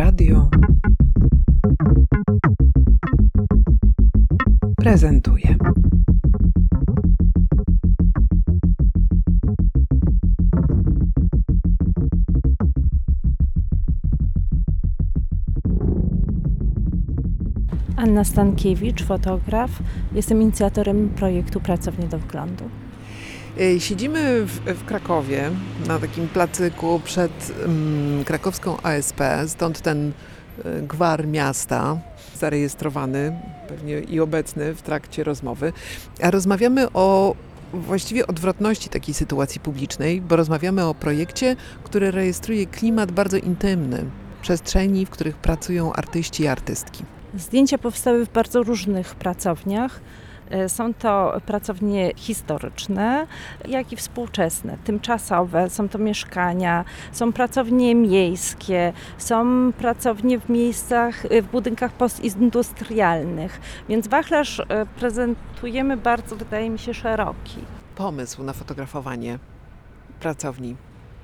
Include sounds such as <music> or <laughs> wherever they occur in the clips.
Radio prezentuje. Anna Stankiewicz, fotograf. Jestem inicjatorem projektu Pracownie do Wglądu. E, siedzimy w, w, Krakowie na takim placyku przed um, krakowską ASP, stąd ten y, gwar miasta zarejestrowany, pewnie i obecny w trakcie rozmowy. A rozmawiamy o właściwie odwrotności takiej sytuacji publicznej, bo rozmawiamy o projekcie, który rejestruje klimat bardzo intymny przestrzeni, w których pracują artyści i artystki. Zdjęcia powstały w bardzo różnych pracowniach. E, są to pracownie historyczne, jak i współczesne, tymczasowe. Są to mieszkania, są pracownie miejskie, są pracownie w miejscach, e, w budynkach postindustrialnych. Więc wachlarz e, prezentujemy bardzo, wydaje mi się, szeroki. Pomysł na fotografowanie pracowni,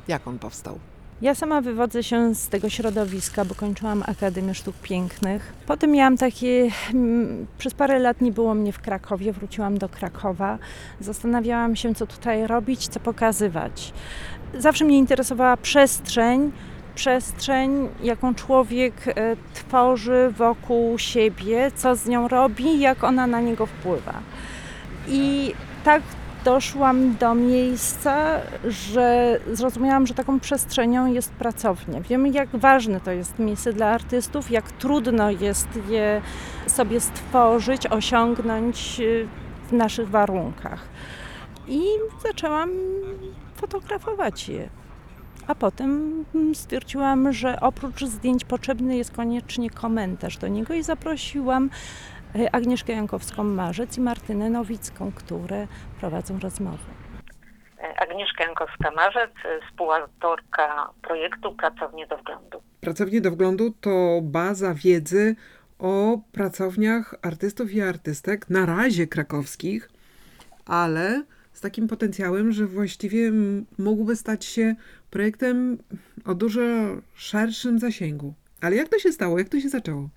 jak on powstał? Ja sama wywodzę się z tego środowiska, bo kończyłam Akademię Sztuk Pięknych. Potem miałam takie, mm, przez parę lat nie było mnie w Krakowie, wróciłam do Krakowa. Zastanawiałam się, co tutaj robić, co pokazywać. Zawsze mnie interesowała przestrzeń, przestrzeń, jaką człowiek e, tworzy wokół siebie, co z nią robi, jak ona na niego wpływa. I tak doszłam do miejsca, że zrozumiałam, że taką przestrzenią jest pracownia. Wiemy, jak ważne to jest miejsce dla artystów, jak trudno jest je sobie stworzyć, osiągnąć y, w naszych warunkach. I zaczęłam fotografować je. A potem stwierdziłam, że oprócz zdjęć potrzebny jest koniecznie komentarz do niego i zaprosiłam Agnieszkę Jankowską-Marzec i Martynę Nowicką, które prowadzą rozmowy. E, Agnieszka Jankowska-Marzec, e, współautorka projektu Pracownie do Wglądu. Pracownie do Wglądu to baza wiedzy o pracowniach artystów i artystek, na razie krakowskich, ale z takim potencjałem, że właściwie mógłby stać się projektem o dużo szerszym zasięgu. Ale jak to się stało? Jak to się zaczęło?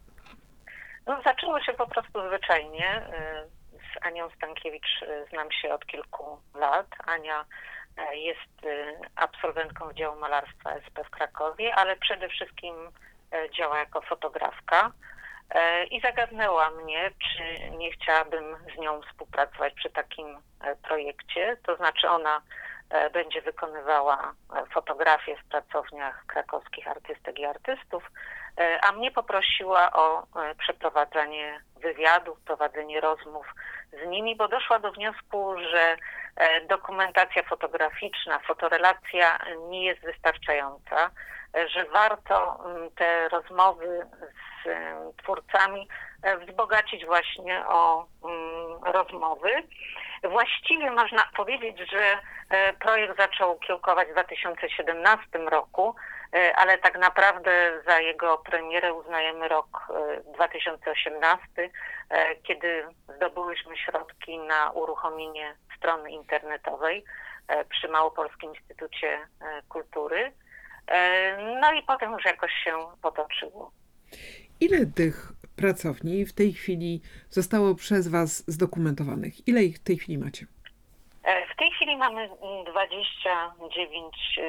No, zaczęło się po prostu zwyczajnie. Y, z Anią Stankiewicz y, znam się od kilku lat. Ania y, jest absolwentką Wydziału Malarstwa SP w Krakowie, ale przede wszystkim działa jako fotografka. I zagadnęła mnie, czy nie chciałabym z nią współpracować przy takim projekcie. To znaczy ona będzie wykonywała fotografie w pracowniach krakowskich artystek i artystów, a mnie poprosiła o e, przeprowadzenie wywiadów, prowadzenie rozmów z nimi, bo doszła do wniosku, że e, dokumentacja fotograficzna, fotorelacja nie jest wystarczająca, że warto te rozmowy z twórcami wzbogacić właśnie o rozmowy. Właściwie można powiedzieć, że projekt zaczął kiełkować w 2017 roku. E, ale tak naprawdę za jego premierę uznajemy rok 2018, e, e, kiedy zdobyłyśmy środki na uruchomienie strony internetowej przy Małopolskim Instytucie Kultury. No i potem już jakoś się potoczyło. Ile tych pracowni w tej chwili zostało przez Was zdokumentowanych? Ile ich w tej chwili macie? W tej chwili mamy 29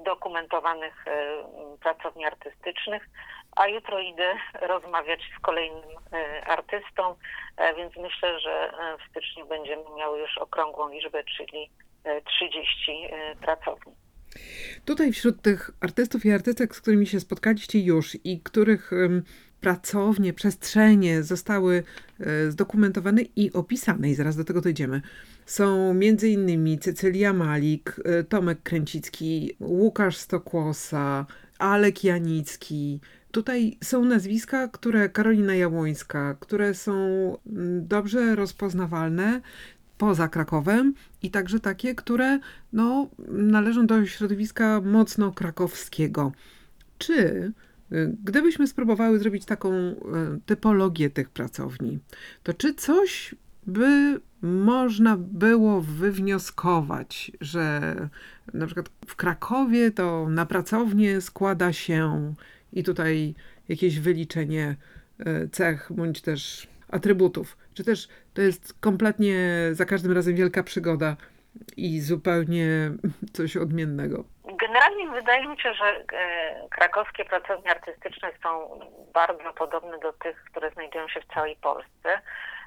zdokumentowanych e, pracowni artystycznych, a jutro idę rozmawiać z kolejnym e, artystą, e, więc myślę, że w styczniu będziemy miały już okrągłą liczbę, czyli 30 pracowni. Tutaj wśród tych artystów i artystek, z którymi się spotkaliście już i których pracownie, przestrzenie zostały zdokumentowane i opisane, i zaraz do tego dojdziemy są innymi Cecylia Malik, y, Tomek Kręcicki, Łukasz Stokłosa, Alek Janicki. Tutaj są nazwiska, które Karolina Jabłońska, które są mm, dobrze rozpoznawalne poza Krakowem i także takie, które no, należą do środowiska mocno krakowskiego. Czy gdybyśmy spróbowały zrobić taką y, typologię tych pracowni, to czy coś by można było wywnioskować, że na przykład w Krakowie to na pracownię składa się i tutaj jakieś wyliczenie e, cech bądź też atrybutów. Czy też to jest kompletnie za każdym razem wielka przygoda i zupełnie coś odmiennego? Generalnie wydaje mi się, że e, krakowskie pracownie artystyczne są bardzo podobne do tych, które znajdują się w całej Polsce.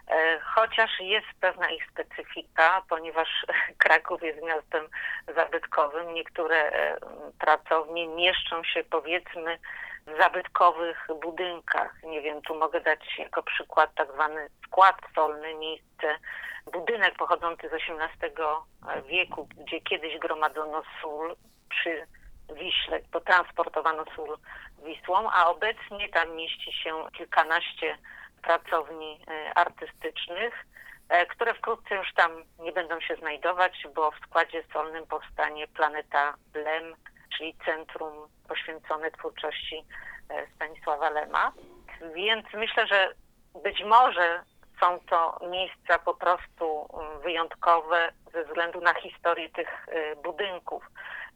E, chociaż jest pewna ich specyfika, ponieważ <laughs> Kraków jest miastem zabytkowym. Niektóre e, pracownie mieszczą się powiedzmy w zabytkowych budynkach. Nie wiem, tu mogę dać jako przykład tak zwany skład solny, miejsce, budynek pochodzący z XVIII wieku, gdzie kiedyś gromadzono sól przy Wiśle, potransportowano sól Wisłą, a obecnie tam mieści się kilkanaście pracowni e, artystycznych, e, które wkrótce już tam nie będą się znajdować, bo w składzie solnym powstanie Planeta Lem, czyli centrum poświęcone twórczości e, Stanisława Lema. Więc myślę, że być może są to miejsca po prostu mm, wyjątkowe ze względu na historię tych budynków.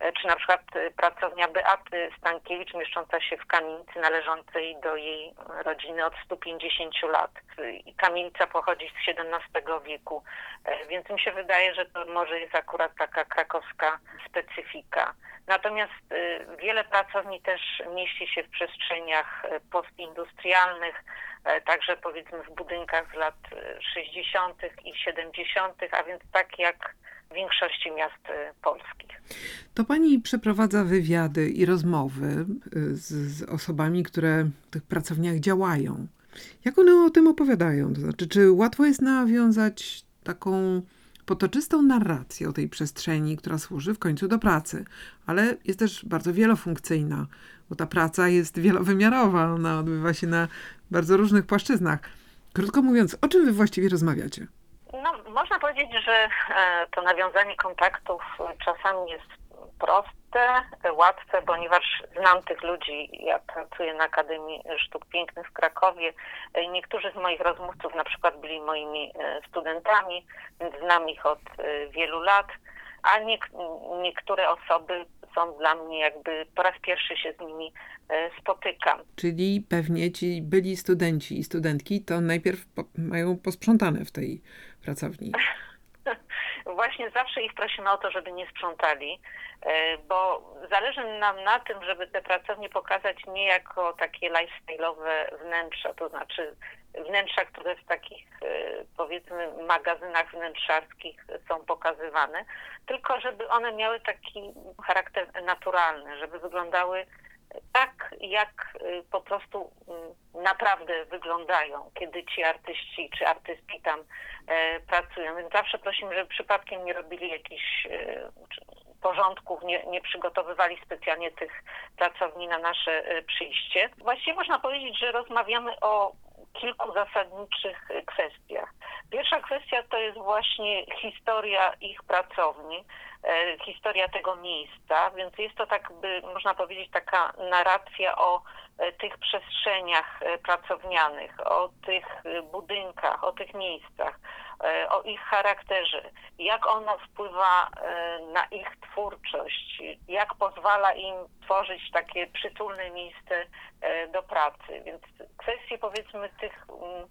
E, czy na przykład e, pracownia Beaty Stankiewicz mieszcząca się w kamienicy należącej do jej rodziny od 150 lat. Kamienica pochodzi z XVII wieku, e, więc mi się wydaje, że to może jest akurat taka krakowska specyfika. Natomiast wiele pracowni też mieści się w przestrzeniach postindustrialnych, także powiedzmy w budynkach z lat 60. i 70., a więc tak jak w większości miast y, polskich. To pani przeprowadza wywiady i rozmowy z, z, osobami, które w tych pracowniach działają. Jak one o tym opowiadają? To znaczy, czy łatwo jest nawiązać taką potoczystą narrację o tej przestrzeni, która służy w końcu do pracy, ale jest też bardzo wielofunkcyjna, bo ta praca jest wielowymiarowa, ona odbywa się na bardzo różnych płaszczyznach. Krótko mówiąc, o czym wy właściwie rozmawiacie? No, można powiedzieć, że e, to nawiązanie kontaktów czasami jest proste, łatwe, ponieważ znam tych ludzi. Ja pracuję na Akademii Sztuk Pięknych w Krakowie. E, niektórzy z moich rozmówców na przykład byli moimi e, studentami, więc znam ich od wielu lat, a nie, niektóre osoby są dla mnie jakby po raz pierwszy się z nimi spotykam. Czyli pewnie ci byli studenci i studentki to najpierw mają posprzątane w tej pracowni? <laughs> Właśnie zawsze ich prosimy o to, żeby nie sprzątali, e, bo zależy nam na tym, żeby te pracownie pokazać nie jako takie lifestyle'owe wnętrza, to znaczy wnętrza, które w takich e, powiedzmy magazynach wnętrzarskich są pokazywane, tylko żeby one miały taki charakter naturalny, żeby wyglądały tak, jak y, po prostu mm, naprawdę wyglądają, kiedy ci artyści czy artystki tam e, pracują. Więc zawsze prosimy, żeby przypadkiem nie robili jakichś e, porządków, nie, nie przygotowywali specjalnie tych pracowni na nasze e, przyjście. Właściwie można powiedzieć, że rozmawiamy o kilku zasadniczych kwestiach. Pierwsza kwestia to jest właśnie historia ich pracowni, e, historia tego miejsca, więc jest to tak by, można powiedzieć, taka narracja o e, tych przestrzeniach e, pracownianych, o tych budynkach, o tych miejscach, o ich charakterze, jak ono wpływa na ich twórczość, jak pozwala im tworzyć takie przytulne miejsce do pracy. Więc kwestie powiedzmy tych mm,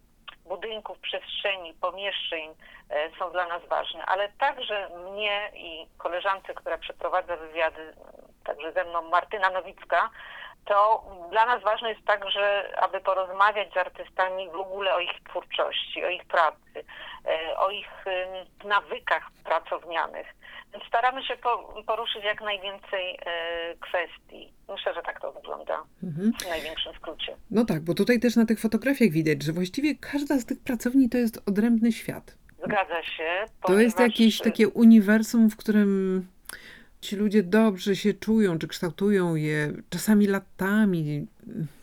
budynków, przestrzeni, pomieszczeń e, są dla nas ważne, ale także mnie i koleżance, która przeprowadza wywiady, także ze mną Martyna Nowicka, to dla nas ważne jest także, aby porozmawiać z artystami w ogóle o ich twórczości, o ich pracy, e, o ich nawykach pracownianych. Więc staramy się poruszyć jak najwięcej e, kwestii. Myślę, że tak to wygląda mhm. w największym skrócie. No tak, bo tutaj też na tych fotografiach widać, że właściwie każda z tych pracowni to jest odrębny świat. Zgadza się. To jest jakieś takie uniwersum, w którym ci ludzie dobrze się czują, czy kształtują je czasami latami,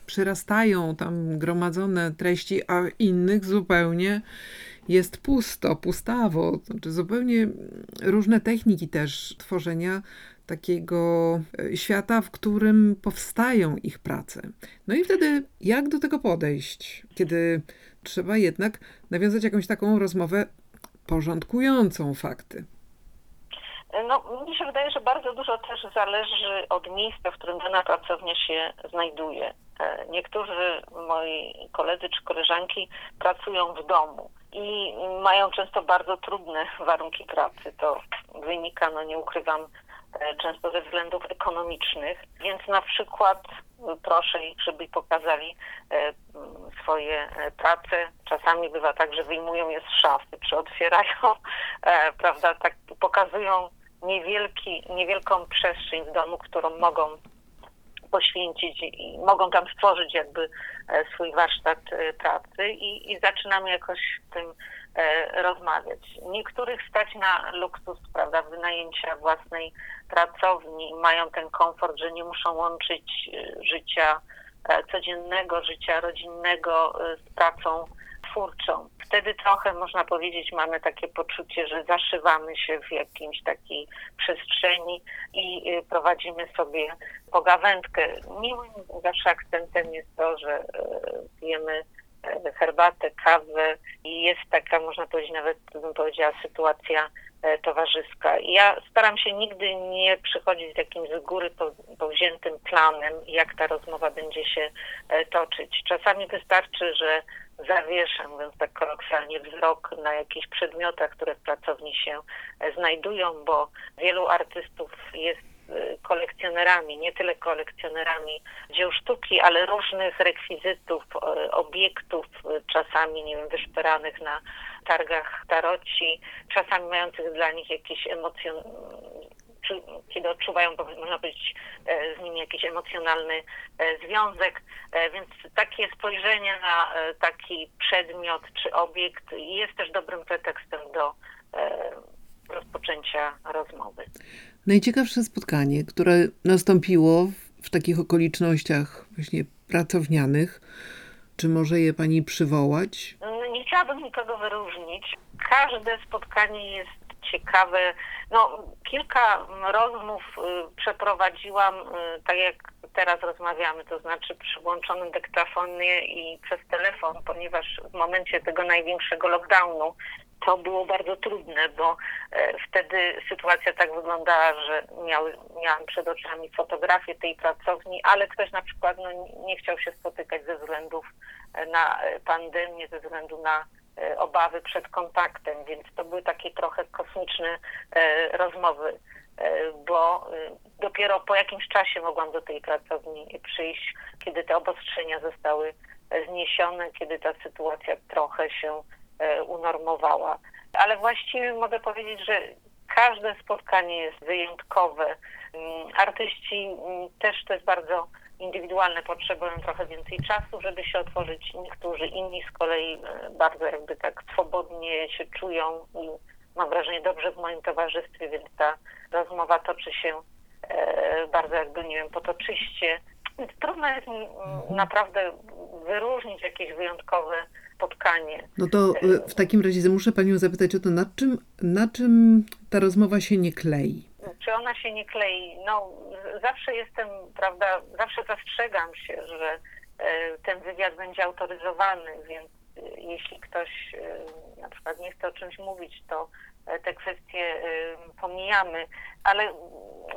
przyrastają tam gromadzone treści, a innych zupełnie jest pusto, pustawo. Znaczy zupełnie różne techniki też tworzenia takiego e, świata, w którym powstają ich prace. No i wtedy jak do tego podejść, kiedy trzeba jednak nawiązać jakąś taką rozmowę porządkującą fakty? No, mi się wydaje, że bardzo dużo też zależy od miejsca, w którym dana pracownia się znajduje. E, niektórzy moi koledzy czy koleżanki pracują w domu i mają często bardzo trudne warunki pracy. To wynika, no nie ukrywam, e, często ze względów ekonomicznych, więc na przykład proszę ich, żeby pokazali e, swoje prace. Czasami bywa tak, że wyjmują je z szafy, czy otwierają, prawda, tak pokazują niewielki, niewielką przestrzeń w domu, którą mogą poświęcić i mogą tam stworzyć jakby e, swój warsztat e, pracy i, i zaczynamy jakoś w tym e, rozmawiać. Niektórych stać na luksus, prawda, wynajęcia własnej pracowni, mają ten komfort, że nie muszą łączyć życia codziennego, życia rodzinnego z pracą twórczą. Wtedy trochę można powiedzieć, mamy takie poczucie, że zaszywamy się w jakimś takiej przestrzeni i y, prowadzimy sobie pogawędkę. Miłym zawsze akcentem jest to, że y, pijemy y, herbatę, kawę i jest taka, można powiedzieć, nawet bym powiedziała, sytuacja towarzyska. Ja staram się nigdy nie przychodzić z jakimś z góry powziętym planem, jak ta rozmowa będzie się toczyć. Czasami wystarczy, że zawieszę, mówiąc tak kolokwialnie, wzrok na jakichś przedmiotach, które w pracowni się e, znajdują, bo wielu artystów jest e, kolekcjonerami, nie tyle kolekcjonerami dzieł sztuki, ale różnych rekwizytów, e, obiektów, czasami, nie wiem, wyszperanych na targach taroci, czasami mających dla nich jakieś emocjon kiedy odczuwają, można powiedzieć, e, z nimi jakiś emocjonalny e, związek. E, więc takie spojrzenie na taki przedmiot czy obiekt jest też dobrym pretekstem do rozpoczęcia rozmowy. Najciekawsze spotkanie, które nastąpiło w takich okolicznościach właśnie pracownianych, czy może je pani przywołać? No, nie chciałabym nikogo wyróżnić. Każde spotkanie jest ciekawe. No, kilka rozmów y, przeprowadziłam, y, tak jak teraz rozmawiamy, to znaczy przy włączonym dyktafonie i przez telefon, ponieważ w momencie tego największego lockdownu to było bardzo trudne, bo e, wtedy sytuacja tak wyglądała, że miałam przed oczami fotografię tej pracowni, ale ktoś na przykład no, nie chciał się spotykać ze względów e, na e, pandemię, ze względu na obawy przed kontaktem, więc to były takie trochę kosmiczne e, rozmowy, e, bo dopiero po jakimś czasie mogłam do tej pracowni przyjść, kiedy te obostrzenia zostały zniesione, kiedy ta sytuacja trochę się unormowała. Ale właściwie mogę powiedzieć, że każde spotkanie jest wyjątkowe. Mm, artyści mm, też to jest bardzo indywidualne potrzebują trochę więcej czasu, żeby się otworzyć. Niektórzy inni z kolei e, bardzo jakby tak swobodnie się czują i mam wrażenie dobrze w moim towarzystwie, więc ta rozmowa toczy się e, bardzo jakby, nie wiem, potoczyście. Więc trudno jest mi mhm. naprawdę wyróżnić jakieś wyjątkowe spotkanie. No to e, w takim razie muszę Panią zapytać o to, na czym, na czym ta rozmowa się nie klei? Czy ona się nie klei? No, zawsze jestem, prawda, zawsze zastrzegam się, że e, ten wywiad będzie autoryzowany, więc e, jeśli ktoś e, na przykład nie chce o czymś mówić, to te kwestie pomijamy, ale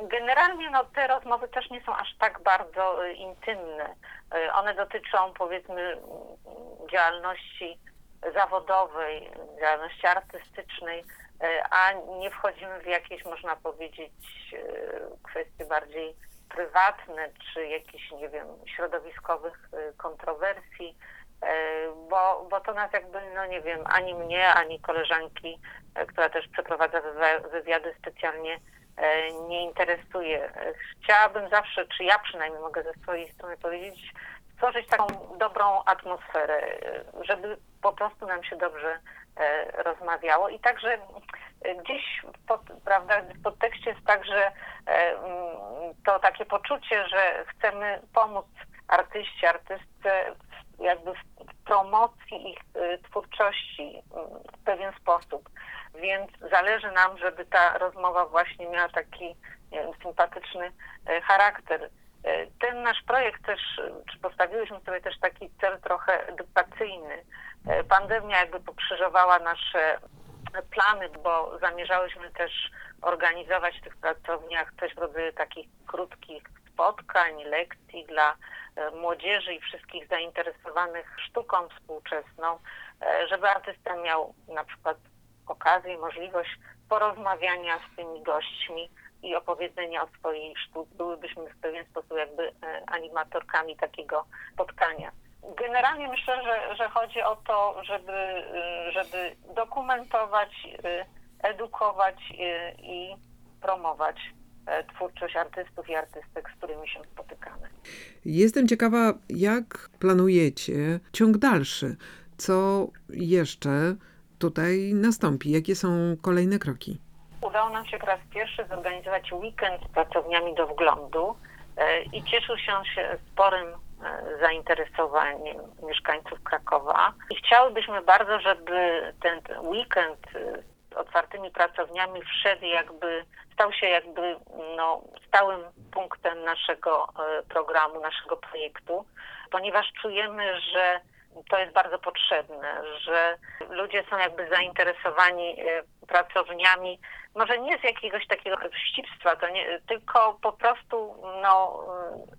generalnie no, te rozmowy też nie są aż tak bardzo intymne. One dotyczą powiedzmy działalności zawodowej, działalności artystycznej, a nie wchodzimy w jakieś, można powiedzieć, e, kwestie bardziej prywatne, czy jakichś, nie wiem, środowiskowych e, kontrowersji, bo, bo to nas jakby, no nie wiem, ani mnie, ani koleżanki, która też przeprowadza wywiady specjalnie, nie interesuje. Chciałabym zawsze, czy ja przynajmniej mogę ze swojej strony powiedzieć, stworzyć taką dobrą atmosferę, żeby po prostu nam się dobrze E, rozmawiało i także e, gdzieś pod, prawda, w podtekście jest także e, mm, to takie poczucie, że chcemy pomóc artyście, artystce jakby w promocji ich twórczości mm, w pewien sposób. Więc zależy nam, żeby ta rozmowa właśnie miała taki wiem, sympatyczny charakter. Ten nasz projekt też, czy postawiłyśmy sobie też taki cel trochę edukacyjny, E, pandemia jakby pokrzyżowała nasze plany, bo zamierzałyśmy też organizować w tych pracowniach coś w rodzaju takich krótkich spotkań, lekcji dla e, młodzieży i wszystkich zainteresowanych sztuką współczesną, e, żeby artysta miał na przykład okazję, możliwość porozmawiania z tymi gośćmi i opowiedzenia o swojej sztuce. Byłybyśmy w pewien sposób jakby e, animatorkami takiego spotkania. Generalnie myślę, że, że chodzi o to, żeby, y, żeby dokumentować, y, edukować y, i promować e, twórczość artystów i artystek, z którymi się spotykamy. Jestem ciekawa, jak planujecie ciąg dalszy? Co jeszcze tutaj nastąpi? Jakie są kolejne kroki? Udało nam się po raz pierwszy zorganizować weekend z pracowniami do wglądu e, i cieszył się, sporym zainteresowaniem mieszkańców Krakowa. I chciałybyśmy bardzo, żeby ten weekend e, z otwartymi pracowniami wszedł jakby, stał się jakby no, stałym punktem naszego e, programu, naszego projektu, ponieważ czujemy, że to jest bardzo potrzebne, że ludzie są jakby zainteresowani e, pracowniami, może nie z jakiegoś takiego wścibstwa, to nie, tylko po prostu no,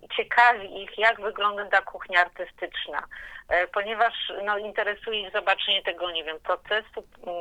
e, ciekawi ich, jak wygląda kuchnia artystyczna, E, ponieważ no, interesuje ich zobaczenie tego, nie wiem, procesu m,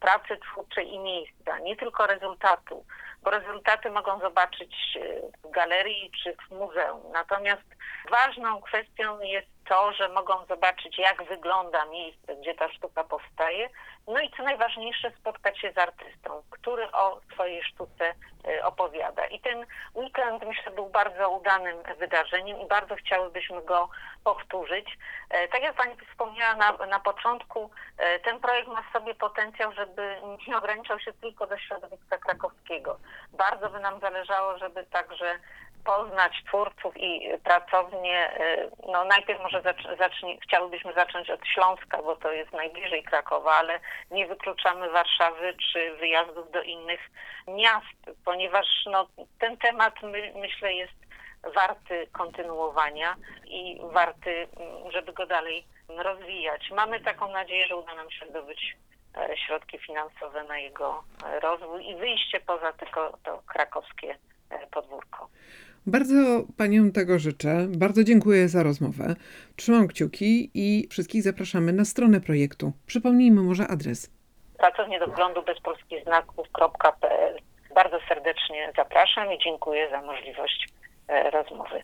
pracy twórczej i miejsca, nie tylko rezultatu, bo rezultaty mogą zobaczyć e, w galerii czy w muzeum. Natomiast ważną kwestią jest to, że mogą zobaczyć, jak wygląda miejsce, gdzie ta sztuka powstaje, no i co najważniejsze, spotkać się z artystą, który o swojej sztuce e, opowiada. I ten weekend, myślę, był bardzo udanym wydarzeniem i bardzo chciałybyśmy go powtórzyć. E, Tak jak Pani wspomniała na, na początku, e, ten projekt ma w sobie potencjał, żeby nie ograniczał się tylko do środowiska krakowskiego. Bardzo by nam zależało, żeby także poznać twórców i pracownie. e, No najpierw może zacz- zacznie, chciałybyśmy zacząć od Śląska, bo to jest najbliżej Krakowa, ale nie wykluczamy Warszawy czy wyjazdów do innych miast, ponieważ no, ten temat my, myślę jest warty kontynuowania i warty, mm, żeby go dalej rozwijać. Mamy taką nadzieję, że uda nam się zdobyć e, środki finansowe na jego e, rozwój i wyjście poza tylko to krakowskie e, podwórko. Bardzo Paniom tego życzę. Bardzo dziękuję za rozmowę. Trzymam kciuki i wszystkich zapraszamy na stronę projektu. Przypomnijmy może adres. Pracownie do wglądu bez polskich znaków.pl. Bardzo serdecznie zapraszam i dziękuję za możliwość e, rozmowy.